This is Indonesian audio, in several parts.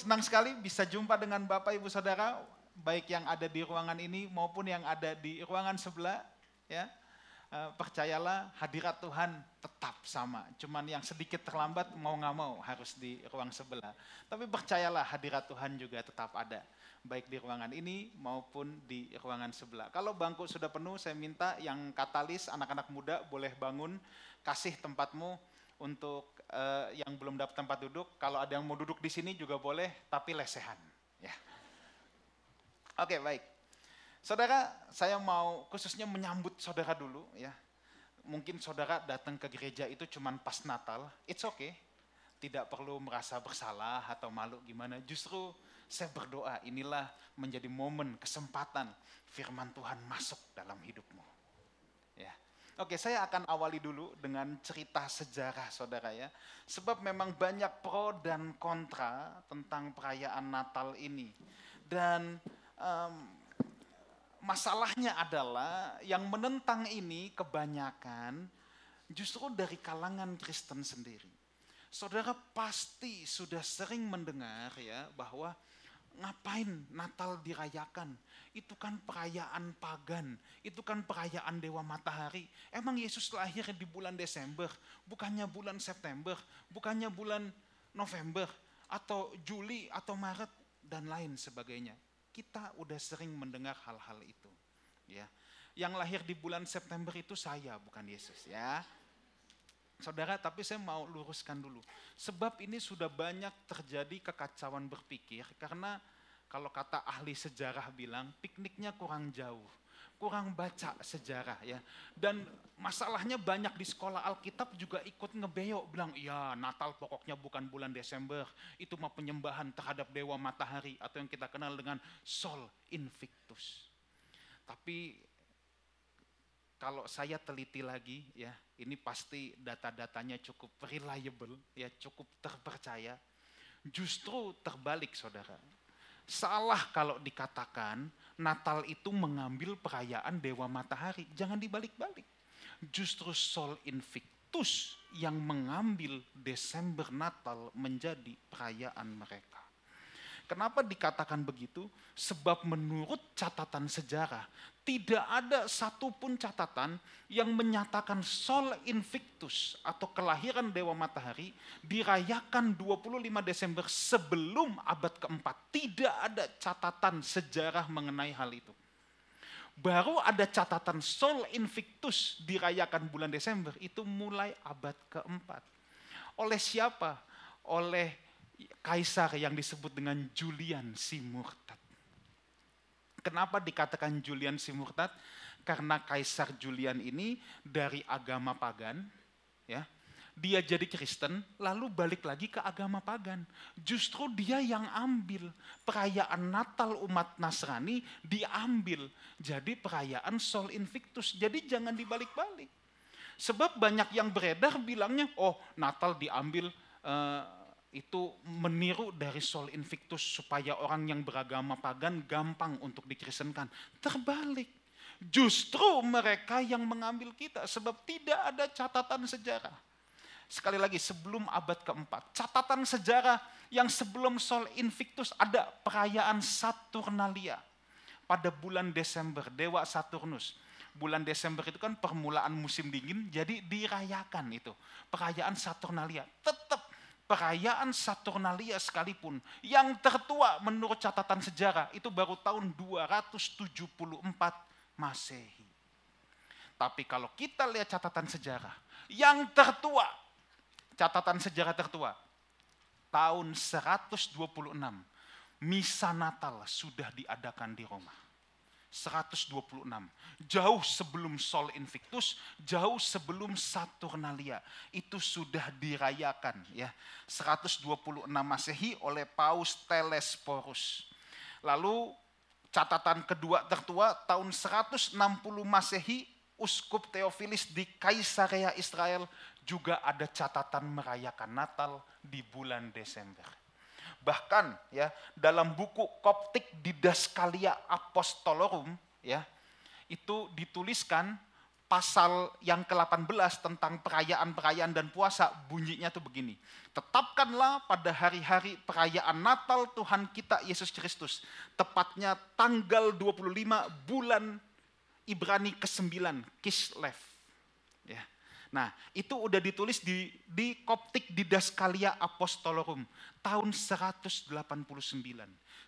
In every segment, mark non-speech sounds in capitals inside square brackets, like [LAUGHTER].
Senang sekali bisa jumpa dengan Bapak Ibu Saudara, baik yang ada di ruangan ini maupun yang ada di ruangan sebelah. Ya, Eh, percayalah hadirat Tuhan tetap sama. Cuman yang sedikit terlambat mau nggak mau harus di ruang sebelah. Tapi percayalah hadirat Tuhan juga tetap ada. Baik di ruangan ini maupun di ruangan sebelah. Kalau bangku sudah penuh saya minta yang katalis anak-anak muda boleh bangun. Kasih tempatmu untuk uh, yang belum dapat tempat duduk. Kalau ada yang mau duduk di sini juga boleh tapi lesehan. Ya. Oke baik. Saudara, saya mau khususnya menyambut saudara dulu ya. Mungkin saudara datang ke gereja itu cuma pas Natal, it's okay. Tidak perlu merasa bersalah atau malu gimana. Justru saya berdoa inilah menjadi momen, kesempatan firman Tuhan masuk dalam hidupmu. Oke, saya akan awali dulu dengan cerita sejarah saudara ya. Sebab memang banyak pro dan kontra tentang perayaan Natal ini. Dan um, masalahnya adalah yang menentang ini kebanyakan justru dari kalangan Kristen sendiri. Saudara pasti sudah sering mendengar ya bahwa ngapain Natal dirayakan? Itu kan perayaan pagan, itu kan perayaan Dewa Matahari. Emang Yesus lahir di bulan Desember, bukannya bulan September, bukannya bulan November, atau Juli, atau Maret, dan lain sebagainya. Kita udah sering mendengar hal-hal itu. Ya. Yang lahir di bulan September itu saya, bukan Yesus ya. Saudara, tapi saya mau luruskan dulu. Sebab ini sudah banyak terjadi kekacauan berpikir karena kalau kata ahli sejarah bilang pikniknya kurang jauh kurang baca sejarah ya. Dan masalahnya banyak di sekolah Alkitab juga ikut ngebeyok bilang, ya Natal pokoknya bukan bulan Desember, itu mah penyembahan terhadap dewa matahari atau yang kita kenal dengan Sol Invictus. Tapi kalau saya teliti lagi ya, ini pasti data-datanya cukup reliable ya, cukup terpercaya. Justru terbalik Saudara. Salah kalau dikatakan Natal itu mengambil perayaan Dewa Matahari. Jangan dibalik-balik. Justru Sol Invictus yang mengambil Desember Natal menjadi perayaan mereka. Kenapa dikatakan begitu? Sebab menurut catatan sejarah, tidak ada satupun catatan yang menyatakan Sol Invictus atau kelahiran Dewa Matahari dirayakan 25 Desember sebelum abad keempat. Tidak ada catatan sejarah mengenai hal itu. Baru ada catatan Sol Invictus dirayakan bulan Desember itu mulai abad keempat. Oleh siapa? Oleh kaisar yang disebut dengan Julian si murtad. Kenapa dikatakan Julian si murtad? Karena kaisar Julian ini dari agama pagan, ya. Dia jadi Kristen, lalu balik lagi ke agama pagan. Justru dia yang ambil perayaan Natal umat Nasrani diambil jadi perayaan Sol Invictus. Jadi jangan dibalik-balik. Sebab banyak yang beredar bilangnya, oh Natal diambil uh, itu meniru dari Sol Invictus supaya orang yang beragama pagan gampang untuk dikristenkan. Terbalik. Justru mereka yang mengambil kita sebab tidak ada catatan sejarah. Sekali lagi sebelum abad keempat, catatan sejarah yang sebelum Sol Invictus ada perayaan Saturnalia pada bulan Desember, Dewa Saturnus. Bulan Desember itu kan permulaan musim dingin, jadi dirayakan itu. Perayaan Saturnalia. Tetap perayaan Saturnalia sekalipun yang tertua menurut catatan sejarah itu baru tahun 274 Masehi. Tapi kalau kita lihat catatan sejarah yang tertua, catatan sejarah tertua tahun 126 Misa Natal sudah diadakan di Roma. 126. Jauh sebelum Sol Invictus, jauh sebelum Saturnalia. Itu sudah dirayakan ya. 126 Masehi oleh Paus Telesporus. Lalu catatan kedua tertua tahun 160 Masehi Uskup Theophilus di Kaisarea Israel juga ada catatan merayakan Natal di bulan Desember. Bahkan ya dalam buku Koptik Didaskalia Apostolorum ya itu dituliskan pasal yang ke-18 tentang perayaan-perayaan dan puasa bunyinya tuh begini. Tetapkanlah pada hari-hari perayaan Natal Tuhan kita Yesus Kristus. Tepatnya tanggal 25 bulan Ibrani ke-9, Kislev. Nah, itu udah ditulis di di Koptik di Daskalia Apostolorum tahun 189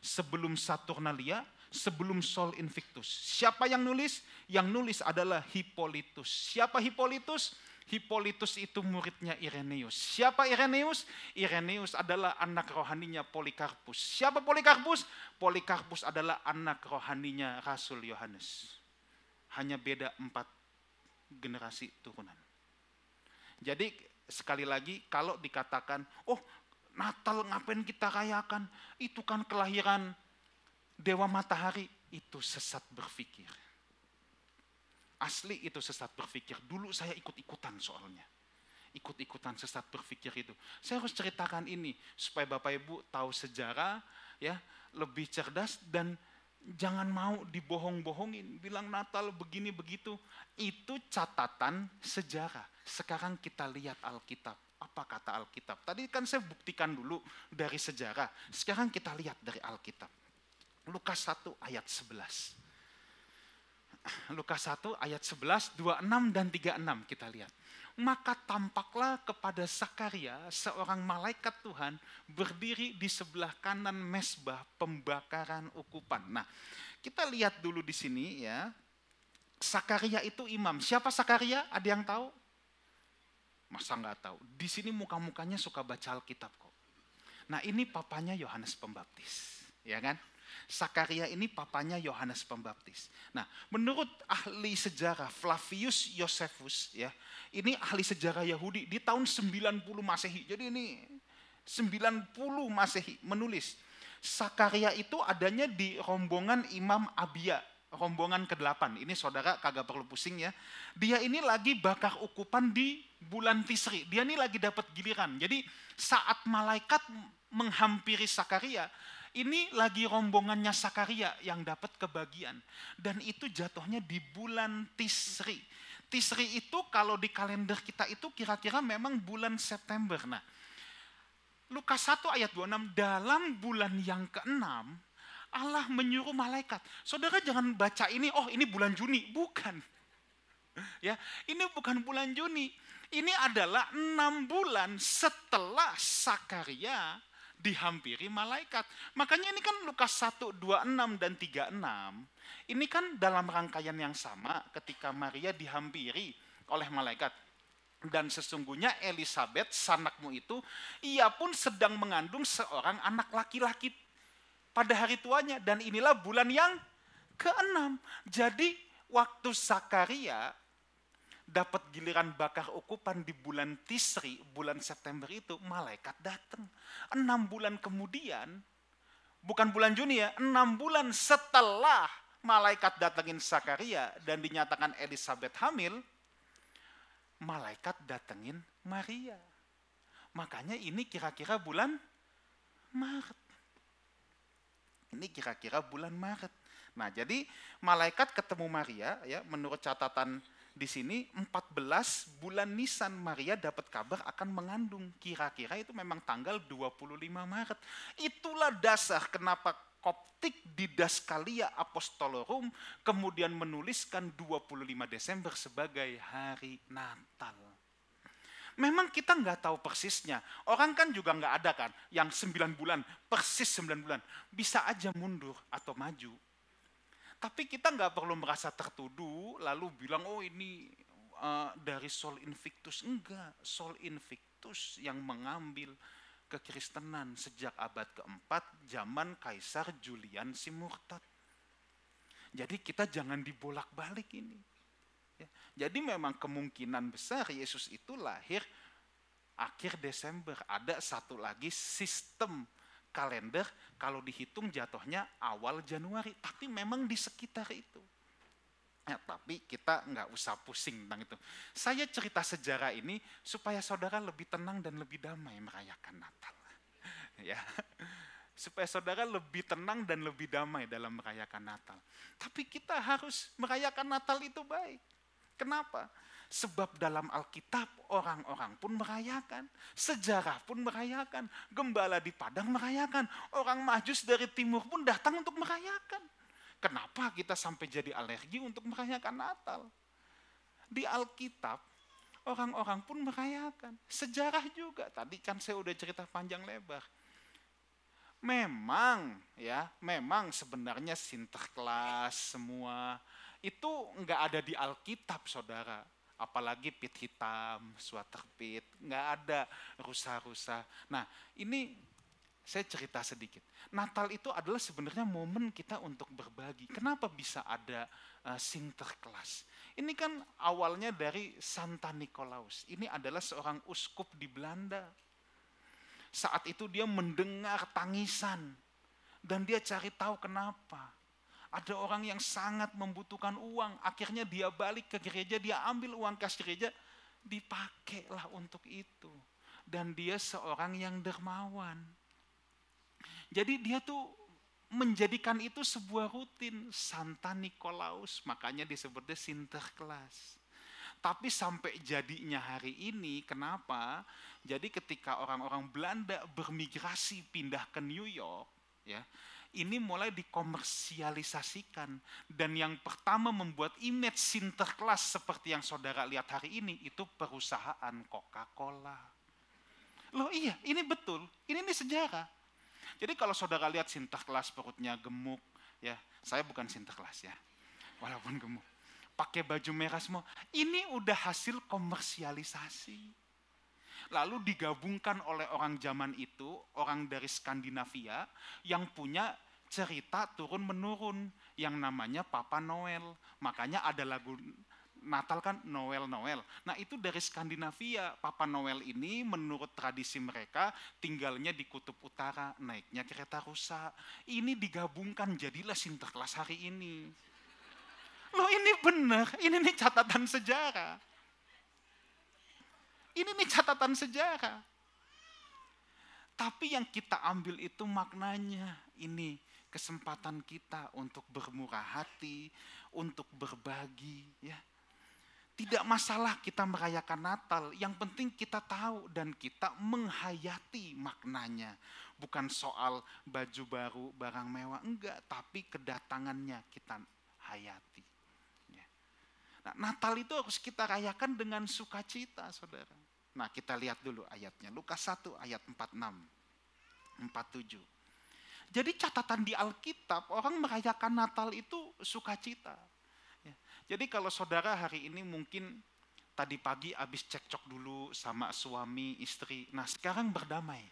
sebelum Saturnalia sebelum Sol Invictus. Siapa yang nulis? Yang nulis adalah Hippolytus. Siapa Hippolytus? Hippolytus itu muridnya Ireneus. Siapa Ireneus? Ireneus adalah anak rohaninya Polikarpus. Siapa Polikarpus? Polikarpus adalah anak rohaninya Rasul Yohanes. Hanya beda empat generasi turunan. Jadi sekali lagi kalau dikatakan, oh Natal ngapain kita rayakan? Itu kan kelahiran dewa matahari itu sesat berpikir. Asli itu sesat berpikir. Dulu saya ikut-ikutan soalnya. Ikut-ikutan sesat berpikir itu. Saya harus ceritakan ini supaya Bapak Ibu tahu sejarah ya, lebih cerdas dan jangan mau dibohong-bohongin, bilang Natal begini begitu. Itu catatan sejarah. Sekarang kita lihat Alkitab. Apa kata Alkitab? Tadi kan saya buktikan dulu dari sejarah. Sekarang kita lihat dari Alkitab. Lukas 1 ayat 11. Lukas 1 ayat 11, 26 dan 36 kita lihat. Maka tampaklah kepada Sakaria seorang malaikat Tuhan berdiri di sebelah kanan mesbah pembakaran ukupan. Nah, kita lihat dulu di sini ya. Sakaria itu imam. Siapa Sakaria? Ada yang tahu? Masa nggak tahu? Di sini muka-mukanya suka baca Alkitab kok. Nah ini papanya Yohanes Pembaptis, ya kan? Sakaria ini papanya Yohanes Pembaptis. Nah, menurut ahli sejarah Flavius Josephus ya, ini ahli sejarah Yahudi di tahun 90 Masehi. Jadi ini 90 Masehi menulis Sakaria itu adanya di rombongan Imam Abia, rombongan ke-8. Ini saudara kagak perlu pusing ya. Dia ini lagi bakar ukupan di bulan Tisri. Dia ini lagi dapat giliran. Jadi saat malaikat menghampiri Sakaria, ini lagi rombongannya Sakaria yang dapat kebagian. Dan itu jatuhnya di bulan Tisri. Tisri itu kalau di kalender kita itu kira-kira memang bulan September. Nah, Lukas 1 ayat 26, dalam bulan yang keenam, Allah menyuruh malaikat. Saudara jangan baca ini, oh ini bulan Juni. Bukan. [LAUGHS] Ya, ini bukan bulan Juni. Ini adalah enam bulan setelah Sakaria dihampiri malaikat. Makanya ini kan Lukas 1, 26 dan 36. Ini kan dalam rangkaian yang sama ketika Maria dihampiri oleh malaikat. Dan sesungguhnya Elizabeth, sanakmu itu, ia pun sedang mengandung seorang anak laki-laki pada hari tuanya. Dan inilah bulan yang keenam. Jadi waktu Zakaria dapat giliran bakar ukupan di bulan Tisri, bulan September itu, malaikat datang. Enam bulan kemudian, bukan bulan Juni ya, enam bulan setelah malaikat datangin Sakaria dan dinyatakan Elizabeth hamil, malaikat datengin Maria. Makanya ini kira-kira bulan Maret. Ini kira-kira bulan Maret. Nah, jadi malaikat ketemu Maria ya menurut catatan di sini 14 bulan Nisan Maria dapat kabar akan mengandung. Kira-kira itu memang tanggal 25 Maret. Itulah dasar kenapa Koptik di Daskalia Apostolorum kemudian menuliskan 25 Desember sebagai hari Natal. Memang kita nggak tahu persisnya. Orang kan juga nggak ada kan yang 9 bulan, persis 9 bulan. Bisa aja mundur atau maju tapi kita nggak perlu merasa tertuduh lalu bilang oh ini uh, dari Sol Invictus. Enggak, Sol Invictus yang mengambil kekristenan sejak abad keempat zaman Kaisar Julian si murtad. Jadi kita jangan dibolak-balik ini. Ya. Jadi memang kemungkinan besar Yesus itu lahir akhir Desember. Ada satu lagi sistem kalender kalau dihitung jatuhnya awal Januari, tapi memang di sekitar itu. Ya, tapi kita nggak usah pusing tentang itu. Saya cerita sejarah ini supaya saudara lebih tenang dan lebih damai merayakan Natal. [LAUGHS] Ya, supaya saudara lebih tenang dan lebih damai dalam merayakan Natal. Tapi kita harus merayakan Natal itu baik. Kenapa? Sebab dalam Alkitab orang-orang pun merayakan. Sejarah pun merayakan. Gembala di Padang merayakan. Orang majus dari timur pun datang untuk merayakan. Kenapa kita sampai jadi alergi untuk merayakan Natal? Di Alkitab orang-orang pun merayakan. Sejarah juga. Tadi kan saya udah cerita panjang lebar. Memang ya, memang sebenarnya sinterklas semua itu nggak ada di Alkitab, saudara apalagi pit hitam, sweater pit, nggak ada rusa-rusa. Nah ini saya cerita sedikit. Natal itu adalah sebenarnya momen kita untuk berbagi. Kenapa bisa ada uh, Sinterklas? Ini kan awalnya dari Santa Nikolaus. Ini adalah seorang uskup di Belanda. Saat itu dia mendengar tangisan dan dia cari tahu kenapa. Ada orang yang sangat membutuhkan uang, akhirnya dia balik ke gereja, dia ambil uang kas gereja, dipakailah untuk itu. Dan dia seorang yang dermawan. Jadi dia tuh menjadikan itu sebuah rutin Santa Nikolaus, makanya disebutnya Sinterklas. Tapi sampai jadinya hari ini, kenapa? Jadi ketika orang-orang Belanda bermigrasi pindah ke New York, ya, ini mulai dikomersialisasikan. Dan yang pertama membuat image Sinterklas seperti yang saudara lihat hari ini, itu perusahaan Coca-Cola. Loh iya, ini betul, ini, ini sejarah. Jadi kalau saudara lihat Sinterklas perutnya gemuk, ya saya bukan Sinterklas ya, walaupun gemuk. Pakai baju merah semua, ini udah hasil komersialisasi lalu digabungkan oleh orang zaman itu, orang dari Skandinavia yang punya cerita turun menurun yang namanya Papa Noel. Makanya ada lagu Natal kan Noel Noel. Nah itu dari Skandinavia. Papa Noel ini menurut tradisi mereka tinggalnya di kutub utara, naiknya kereta rusa. Ini digabungkan jadilah Sinterklas hari ini. Loh ini benar, ini nih catatan sejarah. Ini nih catatan sejarah. Tapi yang kita ambil itu maknanya ini kesempatan kita untuk bermurah hati, untuk berbagi ya. Tidak masalah kita merayakan Natal, yang penting kita tahu dan kita menghayati maknanya. Bukan soal baju baru, barang mewah, enggak, tapi kedatangannya kita hayati. Nah, Natal itu harus kita rayakan dengan sukacita, saudara. Nah, kita lihat dulu ayatnya. Lukas 1 ayat 46, 47. Jadi catatan di Alkitab, orang merayakan Natal itu sukacita. Ya. Jadi kalau saudara hari ini mungkin tadi pagi habis cekcok dulu sama suami, istri. Nah sekarang berdamai.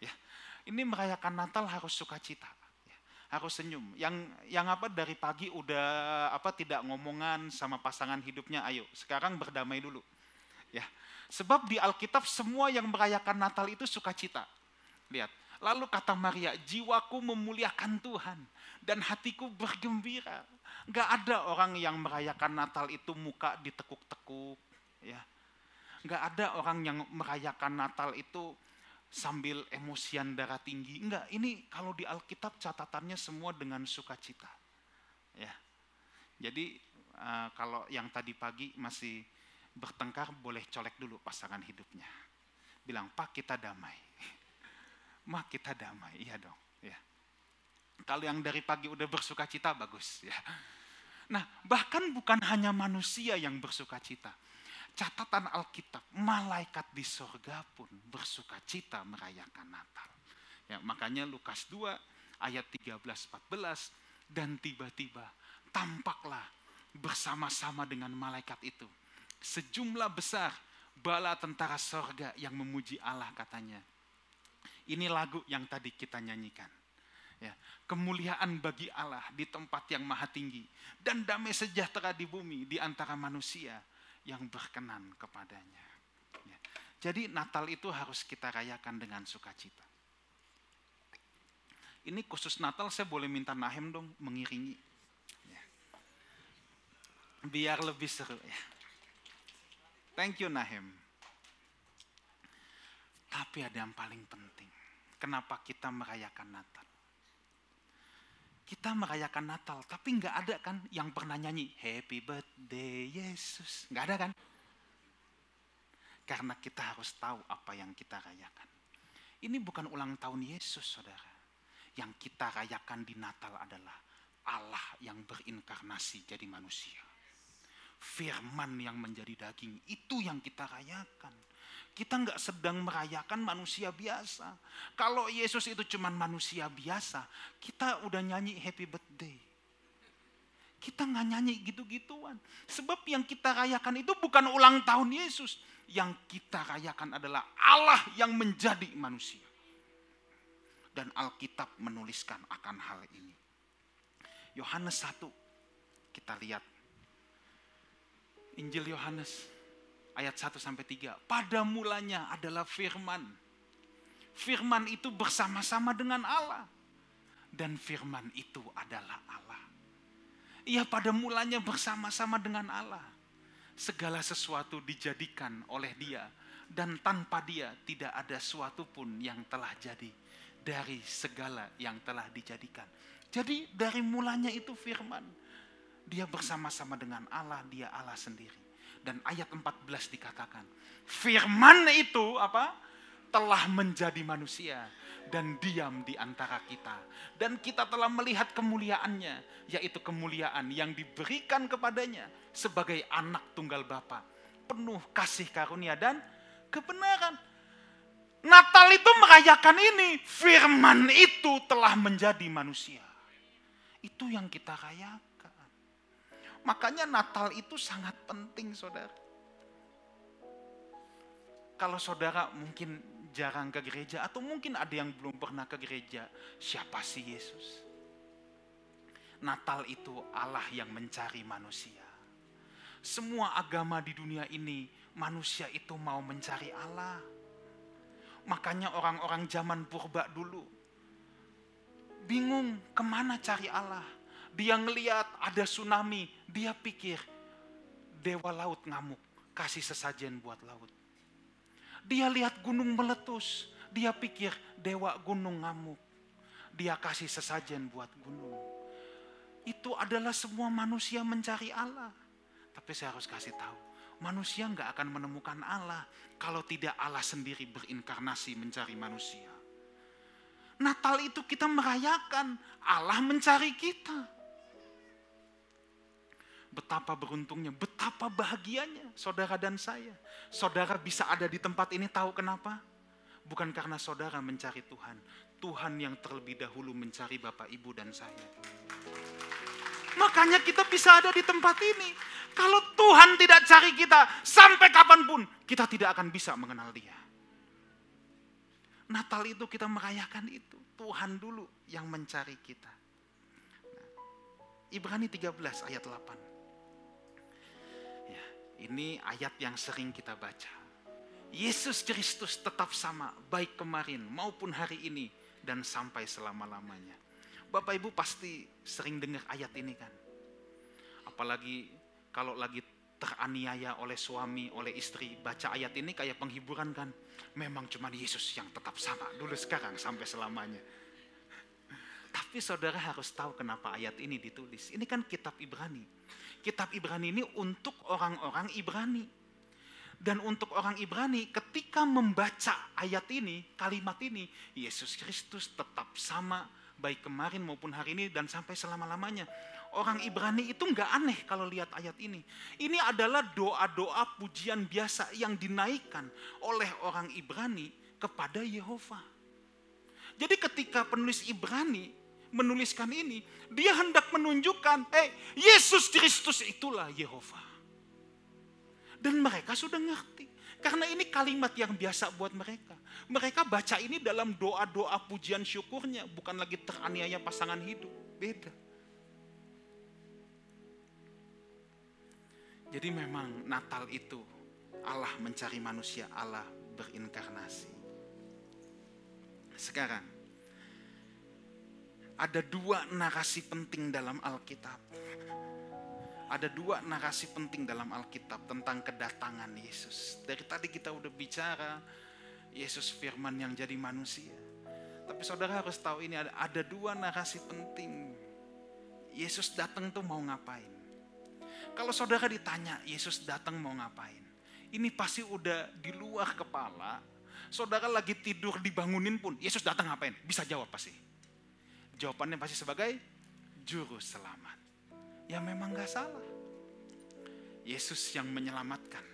Ya. Ini merayakan Natal harus sukacita harus senyum. Yang yang apa dari pagi udah apa tidak ngomongan sama pasangan hidupnya, ayo sekarang berdamai dulu. Ya. Sebab di Alkitab semua yang merayakan Natal itu sukacita. Lihat. Lalu kata Maria, jiwaku memuliakan Tuhan dan hatiku bergembira. Gak ada orang yang merayakan Natal itu muka ditekuk-tekuk. Ya. Gak ada orang yang merayakan Natal itu sambil emosian darah tinggi. Enggak, ini kalau di Alkitab catatannya semua dengan sukacita. Ya. Jadi uh, kalau yang tadi pagi masih bertengkar boleh colek dulu pasangan hidupnya. Bilang, "Pak, kita damai." [LAUGHS] "Ma, kita damai." Iya dong, ya. Kalau yang dari pagi udah bersukacita bagus, ya. Nah, bahkan bukan hanya manusia yang bersukacita catatan Alkitab, malaikat di sorga pun bersuka cita merayakan Natal. Ya, makanya Lukas 2 ayat 13-14, dan tiba-tiba tampaklah bersama-sama dengan malaikat itu. Sejumlah besar bala tentara sorga yang memuji Allah katanya. Ini lagu yang tadi kita nyanyikan. Ya, kemuliaan bagi Allah di tempat yang maha tinggi dan damai sejahtera di bumi di antara manusia yang berkenan kepadanya. Ya. Jadi Natal itu harus kita rayakan dengan sukacita. Ini khusus Natal saya boleh minta Nahem dong mengiringi. Ya. Biar lebih seru ya. Thank you Nahem. Tapi ada yang paling penting. Kenapa kita merayakan Natal? Kita merayakan Natal, tapi nggak ada kan yang pernah nyanyi Happy Birthday Yesus, nggak ada kan? Karena kita harus tahu apa yang kita rayakan. Ini bukan ulang tahun Yesus, saudara. Yang kita rayakan di Natal adalah Allah yang berinkarnasi jadi manusia. Firman yang menjadi daging, itu yang kita rayakan. Kita nggak sedang merayakan manusia biasa. Kalau Yesus itu cuma manusia biasa, kita udah nyanyi happy birthday. Kita nggak nyanyi gitu-gituan. Sebab yang kita rayakan itu bukan ulang tahun Yesus. Yang kita rayakan adalah Allah yang menjadi manusia. Dan Alkitab menuliskan akan hal ini. Yohanes 1, kita lihat. Injil Yohanes ayat 1 sampai 3. Pada mulanya adalah firman. Firman itu bersama-sama dengan Allah. Dan firman itu adalah Allah. Ia pada mulanya bersama-sama dengan Allah. Segala sesuatu dijadikan oleh dia. Dan tanpa dia tidak ada suatu pun yang telah jadi. Dari segala yang telah dijadikan. Jadi dari mulanya itu firman. Dia bersama-sama dengan Allah, dia Allah sendiri dan ayat 14 dikatakan, firman itu apa? telah menjadi manusia dan diam di antara kita. Dan kita telah melihat kemuliaannya, yaitu kemuliaan yang diberikan kepadanya sebagai anak tunggal Bapa, penuh kasih karunia dan kebenaran. Natal itu merayakan ini, firman itu telah menjadi manusia. Itu yang kita rayakan. Makanya Natal itu sangat penting saudara. Kalau saudara mungkin jarang ke gereja atau mungkin ada yang belum pernah ke gereja, siapa sih Yesus? Natal itu Allah yang mencari manusia. Semua agama di dunia ini manusia itu mau mencari Allah. Makanya orang-orang zaman purba dulu bingung ke mana cari Allah dia ngeliat ada tsunami, dia pikir dewa laut ngamuk, kasih sesajen buat laut. Dia lihat gunung meletus, dia pikir dewa gunung ngamuk. Dia kasih sesajen buat gunung. Itu adalah semua manusia mencari Allah. Tapi saya harus kasih tahu, manusia nggak akan menemukan Allah kalau tidak Allah sendiri berinkarnasi mencari manusia. Natal itu kita merayakan Allah mencari kita. Betapa beruntungnya, betapa bahagianya saudara dan saya. Saudara bisa ada di tempat ini tahu kenapa? Bukan karena saudara mencari Tuhan. Tuhan yang terlebih dahulu mencari Bapak, Ibu, dan saya. Makanya kita bisa ada di tempat ini. Kalau Tuhan tidak cari kita, sampai kapan pun kita tidak akan bisa mengenal dia. Natal itu kita merayakan itu. Tuhan dulu yang mencari kita. Nah, Ibrani 13 ayat 8. Ini ayat yang sering kita baca. Yesus Kristus tetap sama, baik kemarin maupun hari ini dan sampai selama-lamanya. Bapak Ibu pasti sering dengar ayat ini kan. Apalagi kalau lagi teraniaya oleh suami, oleh istri, baca ayat ini kayak penghiburan kan. Memang cuma Yesus yang tetap sama dulu sekarang sampai selamanya. Tapi saudara harus tahu kenapa ayat ini ditulis. Ini kan kitab Ibrani kitab Ibrani ini untuk orang-orang Ibrani. Dan untuk orang Ibrani ketika membaca ayat ini, kalimat ini, Yesus Kristus tetap sama baik kemarin maupun hari ini dan sampai selama-lamanya. Orang Ibrani itu nggak aneh kalau lihat ayat ini. Ini adalah doa-doa pujian biasa yang dinaikkan oleh orang Ibrani kepada Yehova. Jadi ketika penulis Ibrani menuliskan ini, dia hendak menunjukkan, eh Yesus Kristus itulah Yehova. Dan mereka sudah ngerti. Karena ini kalimat yang biasa buat mereka. Mereka baca ini dalam doa-doa pujian syukurnya, bukan lagi teraniaya pasangan hidup. Beda. Jadi memang Natal itu Allah mencari manusia, Allah berinkarnasi. Sekarang ada dua narasi penting dalam Alkitab. Ada dua narasi penting dalam Alkitab tentang kedatangan Yesus. Dari tadi kita udah bicara Yesus firman yang jadi manusia. Tapi saudara harus tahu ini ada, ada dua narasi penting Yesus datang tuh mau ngapain? Kalau saudara ditanya, Yesus datang mau ngapain? Ini pasti udah di luar kepala. Saudara lagi tidur dibangunin pun, Yesus datang ngapain? Bisa jawab pasti. Jawabannya pasti sebagai juru selamat. Ya memang gak salah. Yesus yang menyelamatkan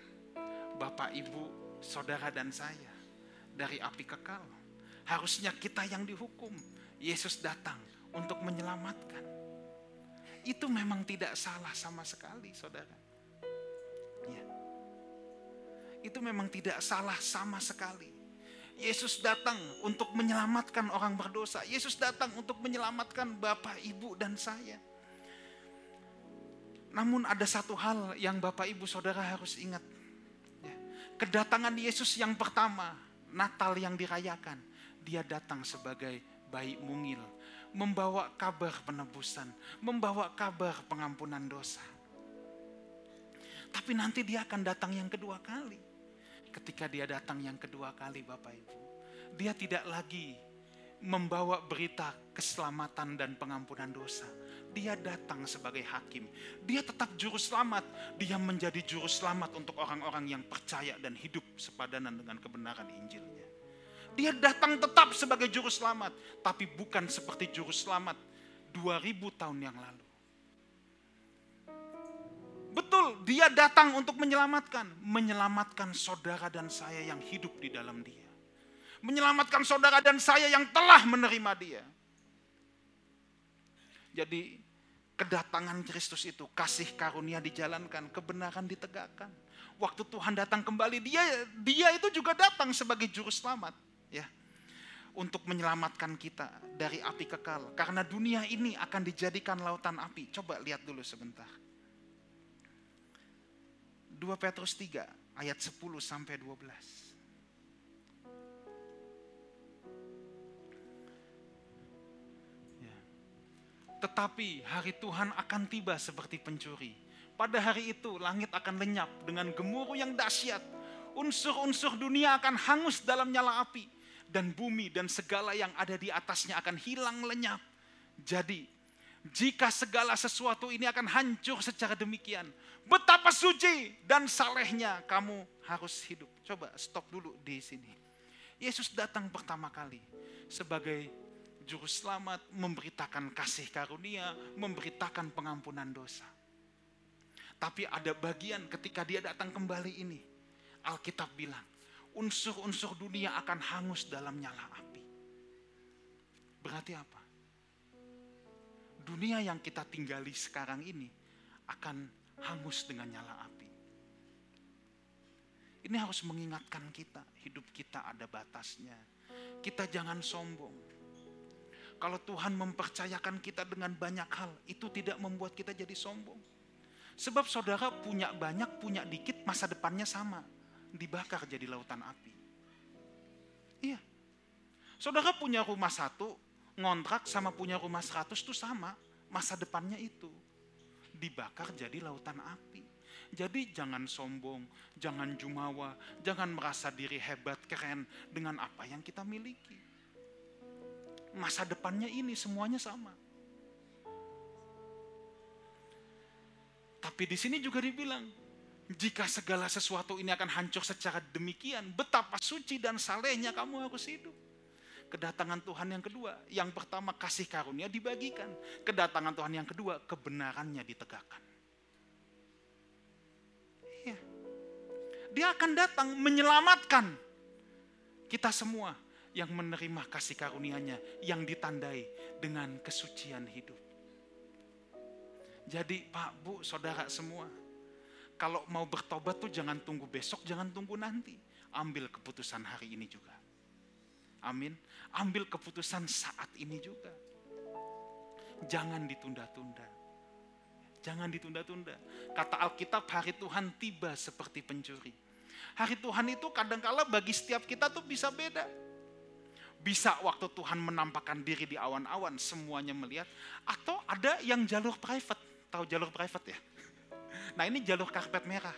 Bapak, Ibu, saudara dan saya dari api kekal. Harusnya kita yang dihukum. Yesus datang untuk menyelamatkan itu memang tidak salah sama sekali, saudara. Ya. Itu memang tidak salah sama sekali. Yesus datang untuk menyelamatkan orang berdosa. Yesus datang untuk menyelamatkan Bapak, Ibu, dan saya. Namun ada satu hal yang Bapak, Ibu, Saudara harus ingat. Ya. Kedatangan Yesus yang pertama, Natal yang dirayakan. Dia datang sebagai bayi mungil membawa kabar penebusan, membawa kabar pengampunan dosa. Tapi nanti dia akan datang yang kedua kali. Ketika dia datang yang kedua kali Bapak Ibu, dia tidak lagi membawa berita keselamatan dan pengampunan dosa. Dia datang sebagai hakim. Dia tetap juru selamat. Dia menjadi juru selamat untuk orang-orang yang percaya dan hidup sepadanan dengan kebenaran Injilnya. Dia datang tetap sebagai juru selamat, tapi bukan seperti juru selamat 2000 tahun yang lalu. Betul, dia datang untuk menyelamatkan, menyelamatkan saudara dan saya yang hidup di dalam dia. Menyelamatkan saudara dan saya yang telah menerima dia. Jadi kedatangan Kristus itu kasih karunia dijalankan, kebenaran ditegakkan. Waktu Tuhan datang kembali, dia dia itu juga datang sebagai juru selamat ya untuk menyelamatkan kita dari api kekal. Karena dunia ini akan dijadikan lautan api. Coba lihat dulu sebentar. 2 Petrus 3 ayat 10 sampai 12. Ya. Tetapi hari Tuhan akan tiba seperti pencuri. Pada hari itu langit akan lenyap dengan gemuruh yang dahsyat. Unsur-unsur dunia akan hangus dalam nyala api dan bumi dan segala yang ada di atasnya akan hilang lenyap. Jadi, jika segala sesuatu ini akan hancur secara demikian, betapa suci dan salehnya kamu harus hidup. Coba stop dulu di sini. Yesus datang pertama kali sebagai juru selamat, memberitakan kasih karunia, memberitakan pengampunan dosa. Tapi ada bagian ketika dia datang kembali ini, Alkitab bilang, unsur-unsur dunia akan hangus dalam nyala api. Berarti apa? Dunia yang kita tinggali sekarang ini akan hangus dengan nyala api. Ini harus mengingatkan kita, hidup kita ada batasnya. Kita jangan sombong. Kalau Tuhan mempercayakan kita dengan banyak hal, itu tidak membuat kita jadi sombong. Sebab saudara punya banyak, punya dikit, masa depannya sama dibakar jadi lautan api. Iya. Saudara punya rumah satu, ngontrak sama punya rumah seratus itu sama. Masa depannya itu. Dibakar jadi lautan api. Jadi jangan sombong, jangan jumawa, jangan merasa diri hebat, keren dengan apa yang kita miliki. Masa depannya ini semuanya sama. Tapi di sini juga dibilang, jika segala sesuatu ini akan hancur secara demikian, betapa suci dan salehnya kamu harus hidup. Kedatangan Tuhan yang kedua, yang pertama kasih karunia dibagikan. Kedatangan Tuhan yang kedua, kebenarannya ditegakkan. Iya. Dia akan datang menyelamatkan kita semua yang menerima kasih karunia-Nya yang ditandai dengan kesucian hidup. Jadi Pak, Bu, Saudara semua, kalau mau bertobat tuh jangan tunggu besok, jangan tunggu nanti. Ambil keputusan hari ini juga. Amin. Ambil keputusan saat ini juga. Jangan ditunda-tunda. Jangan ditunda-tunda. Kata Alkitab hari Tuhan tiba seperti pencuri. Hari Tuhan itu kadangkala bagi setiap kita tuh bisa beda. Bisa waktu Tuhan menampakkan diri di awan-awan semuanya melihat. Atau ada yang jalur private. Tahu jalur private ya? [LAUGHS] Nah ini jalur karpet merah.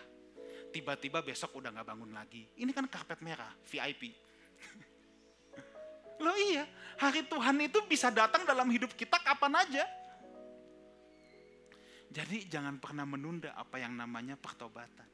Tiba-tiba besok udah gak bangun lagi. Ini kan karpet merah, VIP. [LAUGHS] Loh iya, hari Tuhan itu bisa datang dalam hidup kita kapan aja. Jadi jangan pernah menunda apa yang namanya pertobatan.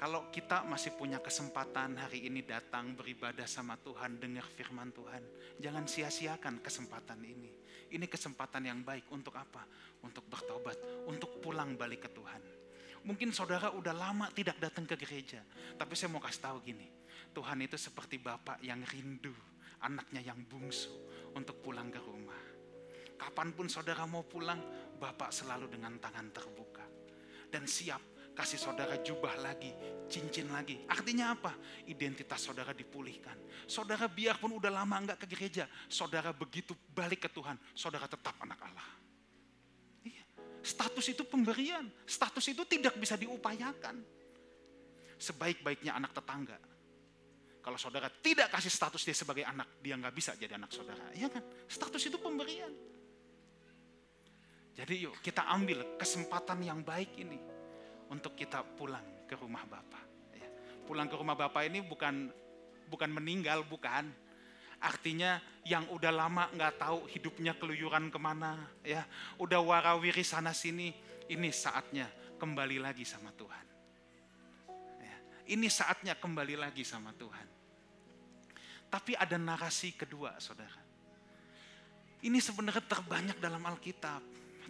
Kalau kita masih punya kesempatan hari ini datang beribadah sama Tuhan, dengar firman Tuhan, jangan sia-siakan kesempatan ini. Ini kesempatan yang baik untuk apa? Untuk bertobat, untuk pulang balik ke Tuhan. Mungkin saudara udah lama tidak datang ke gereja, tapi saya mau kasih tahu gini, Tuhan itu seperti Bapak yang rindu anaknya yang bungsu untuk pulang ke rumah. Kapan pun saudara mau pulang, Bapak selalu dengan tangan terbuka dan siap kasih saudara jubah lagi, cincin lagi. Artinya apa? Identitas saudara dipulihkan. Saudara biarpun udah lama enggak ke gereja, saudara begitu balik ke Tuhan, saudara tetap anak Allah. Iya. Status itu pemberian, status itu tidak bisa diupayakan. Sebaik-baiknya anak tetangga. Kalau saudara tidak kasih status dia sebagai anak, dia nggak bisa jadi anak saudara. Iya kan? Status itu pemberian. Jadi yuk kita ambil kesempatan yang baik ini untuk kita pulang ke rumah Bapak. Ya. Pulang ke rumah Bapak ini bukan bukan meninggal, bukan. Artinya yang udah lama nggak tahu hidupnya keluyuran ke mana, ya, udah warawiri sana sini, ini saatnya kembali lagi sama Tuhan. Ya. Ini saatnya kembali lagi sama Tuhan. Tapi ada narasi kedua, saudara. Ini sebenarnya terbanyak dalam Alkitab,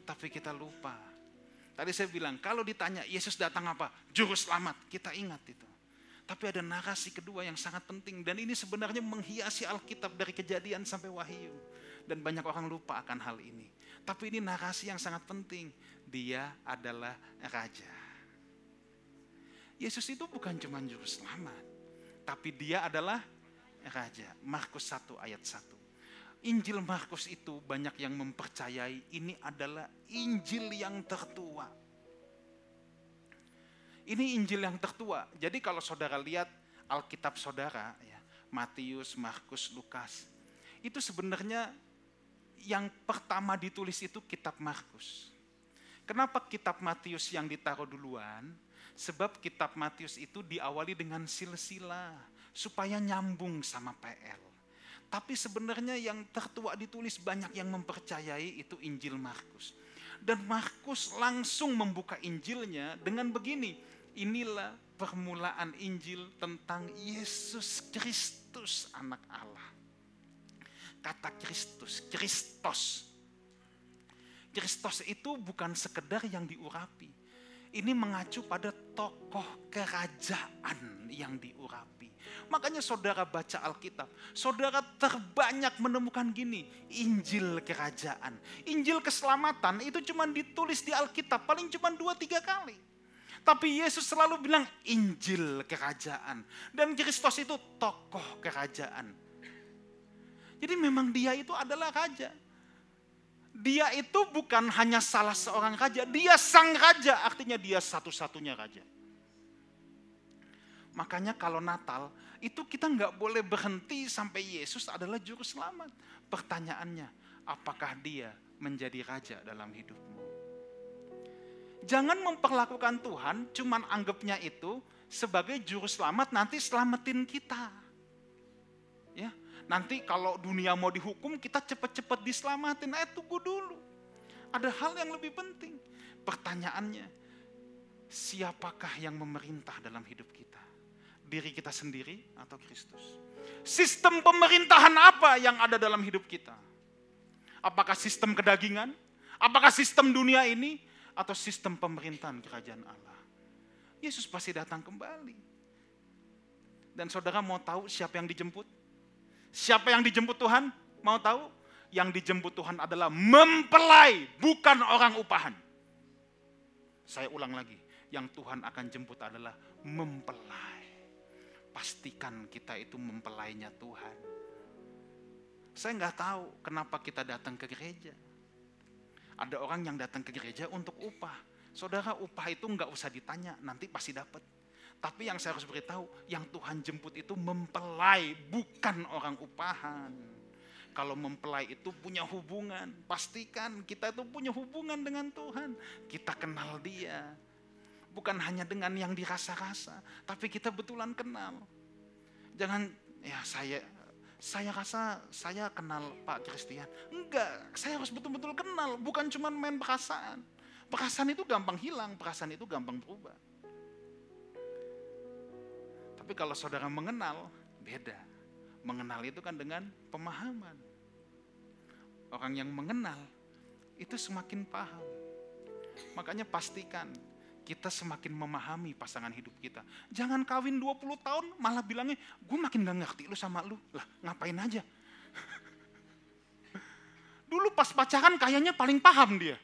tapi kita lupa Tadi saya bilang, kalau ditanya Yesus datang apa? Juru selamat, kita ingat itu. Tapi ada narasi kedua yang sangat penting dan ini sebenarnya menghiasi Alkitab dari kejadian sampai wahyu. Dan banyak orang lupa akan hal ini. Tapi ini narasi yang sangat penting. Dia adalah raja. Yesus itu bukan cuma juru selamat, tapi dia adalah raja. Markus 1 ayat 1. Injil Markus itu banyak yang mempercayai ini adalah Injil yang tertua. Ini Injil yang tertua. Jadi kalau saudara lihat Alkitab saudara, ya, Matius, Markus, Lukas, itu sebenarnya yang pertama ditulis itu kitab Markus. Kenapa kitab Matius yang ditaruh duluan? Sebab kitab Matius itu diawali dengan silsilah supaya nyambung sama PL. Tapi sebenarnya yang tertua ditulis banyak yang mempercayai itu Injil Markus. Dan Markus langsung membuka Injilnya dengan begini. Inilah permulaan Injil tentang Yesus Kristus anak Allah. Kata Kristus, Kristos. Kristos itu bukan sekedar yang diurapi. Ini mengacu pada tokoh kerajaan yang diurapi Makanya saudara baca Alkitab, saudara terbanyak menemukan gini, Injil kerajaan. Injil keselamatan itu cuma ditulis di Alkitab, paling cuma dua tiga kali. Tapi Yesus selalu bilang Injil kerajaan. Dan Kristus itu tokoh kerajaan. Jadi memang dia itu adalah raja. Dia itu bukan hanya salah seorang raja, dia sang raja, artinya dia satu-satunya raja. Makanya kalau Natal itu kita nggak boleh berhenti sampai Yesus adalah juru selamat. Pertanyaannya, apakah dia menjadi raja dalam hidupmu? Jangan memperlakukan Tuhan cuman anggapnya itu sebagai juru selamat nanti selamatin kita. Ya, nanti kalau dunia mau dihukum kita cepat-cepat diselamatin. Eh tunggu dulu. Ada hal yang lebih penting. Pertanyaannya, siapakah yang memerintah dalam hidup kita? diri kita sendiri atau Kristus? Sistem pemerintahan apa yang ada dalam hidup kita? Apakah sistem kedagingan? Apakah sistem dunia ini? Atau sistem pemerintahan kerajaan Allah? Yesus pasti datang kembali. Dan saudara mau tahu siapa yang dijemput? Siapa yang dijemput Tuhan? Mau tahu? Yang dijemput Tuhan adalah mempelai, bukan orang upahan. Saya ulang lagi, yang Tuhan akan jemput adalah mempelai pastikan kita itu mempelainya Tuhan. Saya nggak tahu kenapa kita datang ke gereja. Ada orang yang datang ke gereja untuk upah. Saudara upah itu nggak usah ditanya, nanti pasti dapat. Tapi yang saya harus beritahu, yang Tuhan jemput itu mempelai, bukan orang upahan. Kalau mempelai itu punya hubungan, pastikan kita itu punya hubungan dengan Tuhan. Kita kenal dia, bukan hanya dengan yang dirasa-rasa, tapi kita betulan kenal. Jangan ya saya saya rasa saya kenal Pak Christian. Enggak, saya harus betul-betul kenal, bukan cuma main perasaan. Perasaan itu gampang hilang, perasaan itu gampang berubah. Tapi kalau saudara mengenal, beda. Mengenal itu kan dengan pemahaman. Orang yang mengenal itu semakin paham. Makanya pastikan kita semakin memahami pasangan hidup kita. Jangan kawin 20 tahun malah bilangnya, gue makin gak ngerti lu sama lu. Lah ngapain aja. [LAUGHS] Dulu pas pacaran kayaknya paling paham dia.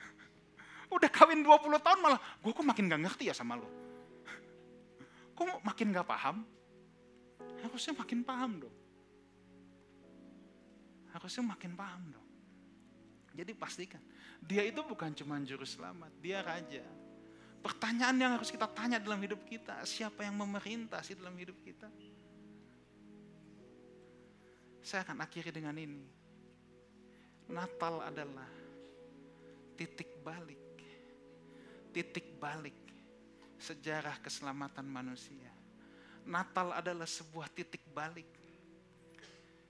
[LAUGHS] Udah kawin 20 tahun malah, gue kok makin gak ngerti ya sama lu. [LAUGHS] Kok makin gak paham? Harusnya makin paham dong. Harusnya makin paham dong. Jadi pastikan, dia itu bukan cuma juru selamat, dia raja. Pertanyaan yang harus kita tanya dalam hidup kita, siapa yang memerintah sih dalam hidup kita? Saya akan akhiri dengan ini. Natal adalah titik balik. Titik balik sejarah keselamatan manusia. Natal adalah sebuah titik balik.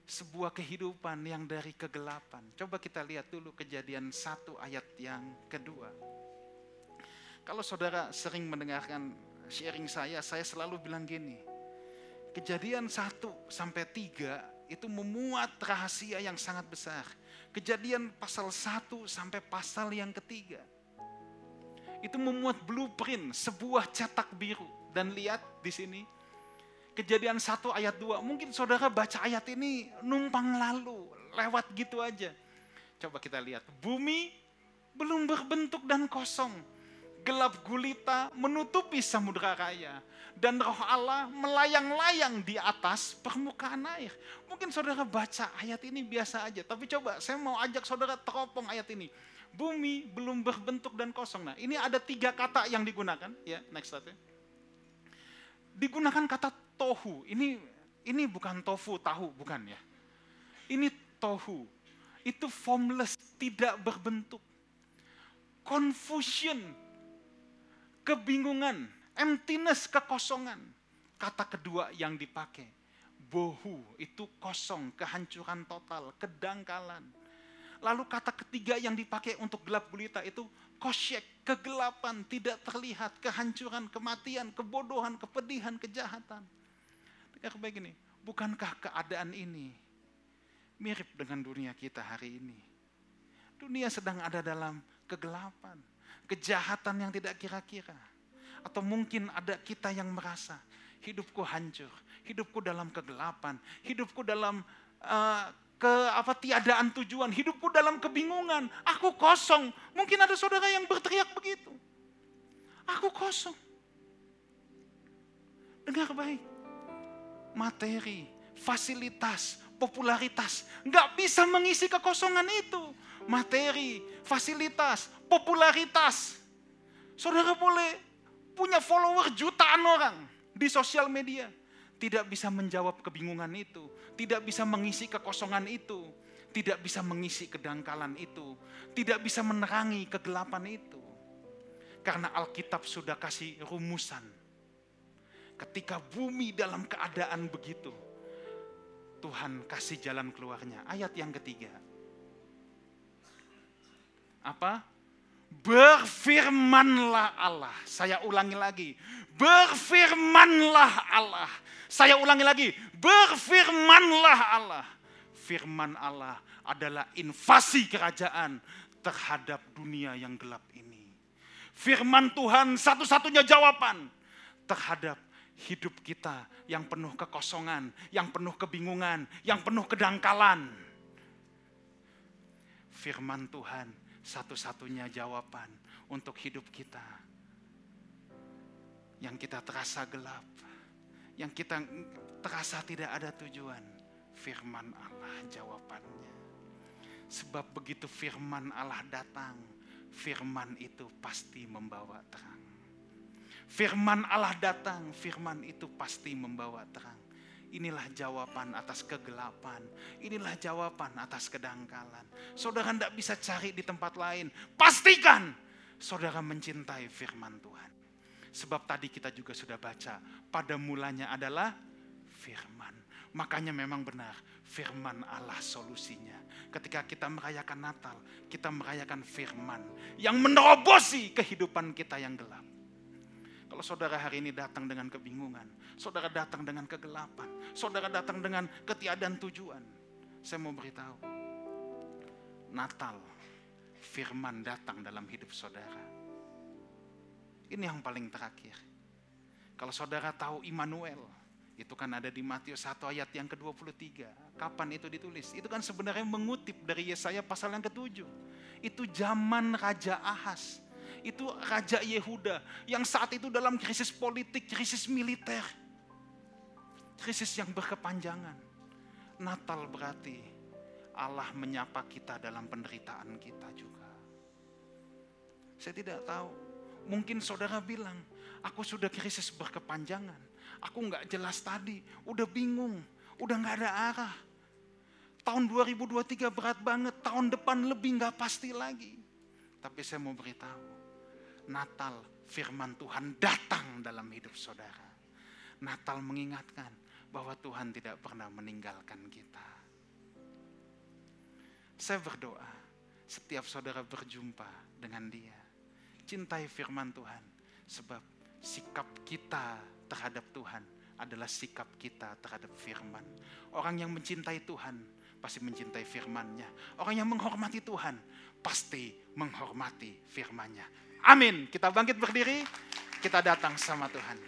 Sebuah kehidupan yang dari kegelapan. Coba kita lihat dulu kejadian satu ayat yang kedua. Kalau saudara sering mendengarkan sharing saya, saya selalu bilang gini. Kejadian 1 sampai 3 itu memuat rahasia yang sangat besar. Kejadian pasal 1 sampai pasal yang ketiga. Itu memuat blueprint, sebuah cetak biru. Dan lihat di sini, kejadian 1 ayat 2. Mungkin saudara baca ayat ini numpang lalu, lewat gitu aja. Coba kita lihat, bumi belum berbentuk dan kosong gelap gulita menutupi samudera raya. Dan roh Allah melayang-layang di atas permukaan air. Mungkin saudara baca ayat ini biasa aja. Tapi coba saya mau ajak saudara teropong ayat ini. Bumi belum berbentuk dan kosong. Nah ini ada tiga kata yang digunakan. Ya next slide. Digunakan kata tohu. Ini ini bukan tofu, tahu, bukan ya. Ini tohu. Itu formless, tidak berbentuk. Confusion, kebingungan, emptiness, kekosongan. Kata kedua yang dipakai, bohu, itu kosong, kehancuran total, kedangkalan. Lalu kata ketiga yang dipakai untuk gelap gulita itu kosyek, kegelapan, tidak terlihat, kehancuran, kematian, kebodohan, kepedihan, kejahatan. Baik ini, bukankah keadaan ini mirip dengan dunia kita hari ini? Dunia sedang ada dalam kegelapan kejahatan yang tidak kira-kira. Atau mungkin ada kita yang merasa hidupku hancur, hidupku dalam kegelapan, hidupku dalam uh, ke apa tiadaan tujuan, hidupku dalam kebingungan, aku kosong. Mungkin ada saudara yang berteriak begitu. Aku kosong. Dengar baik. Materi, fasilitas, popularitas nggak bisa mengisi kekosongan itu. Materi, fasilitas, popularitas. Saudara boleh punya follower jutaan orang di sosial media. Tidak bisa menjawab kebingungan itu. Tidak bisa mengisi kekosongan itu. Tidak bisa mengisi kedangkalan itu. Tidak bisa menerangi kegelapan itu. Karena Alkitab sudah kasih rumusan. Ketika bumi dalam keadaan begitu, Tuhan kasih jalan keluarnya. Ayat yang ketiga. Apa? Berfirmanlah Allah. Saya ulangi lagi. Berfirmanlah Allah. Saya ulangi lagi. Berfirmanlah Allah. Firman Allah adalah invasi kerajaan terhadap dunia yang gelap ini. Firman Tuhan satu-satunya jawaban terhadap hidup kita yang penuh kekosongan, yang penuh kebingungan, yang penuh kedangkalan. Firman Tuhan satu-satunya jawaban untuk hidup kita. Yang kita terasa gelap, yang kita terasa tidak ada tujuan. Firman Allah jawabannya. Sebab begitu firman Allah datang, firman itu pasti membawa terang. Firman Allah datang, firman itu pasti membawa terang. Inilah jawaban atas kegelapan. Inilah jawaban atas kedangkalan. Saudara tidak bisa cari di tempat lain. Pastikan saudara mencintai firman Tuhan. Sebab tadi kita juga sudah baca, pada mulanya adalah firman. Makanya memang benar, firman Allah solusinya. Ketika kita merayakan Natal, kita merayakan firman yang menerobosi kehidupan kita yang gelap. Kalau saudara hari ini datang dengan kebingungan, saudara datang dengan kegelapan, saudara datang dengan ketiadaan tujuan, saya mau beritahu, Natal, firman datang dalam hidup saudara. Ini yang paling terakhir. Kalau saudara tahu Immanuel, itu kan ada di Matius 1 ayat yang ke-23. Kapan itu ditulis? Itu kan sebenarnya mengutip dari Yesaya pasal yang ke-7. Itu zaman Raja Ahas. Itu Raja Yehuda yang saat itu dalam krisis politik, krisis militer. Krisis yang berkepanjangan. Natal berarti Allah menyapa kita dalam penderitaan kita juga. Saya tidak tahu. Mungkin saudara bilang, aku sudah krisis berkepanjangan Aku nggak jelas tadi, udah bingung, udah nggak ada arah. Tahun 2023 berat banget, tahun depan lebih nggak pasti lagi. Tapi saya mau beritahu, Natal firman Tuhan datang dalam hidup saudara. Natal mengingatkan bahwa Tuhan tidak pernah meninggalkan kita. Saya berdoa setiap saudara berjumpa dengan dia. Cintai firman Tuhan sebab sikap kita terhadap Tuhan adalah sikap kita terhadap firman. Orang yang mencintai Tuhan pasti mencintai firman-Nya. Orang yang menghormati Tuhan pasti menghormati firman-Nya. Amin. Kita bangkit berdiri, kita datang sama Tuhan.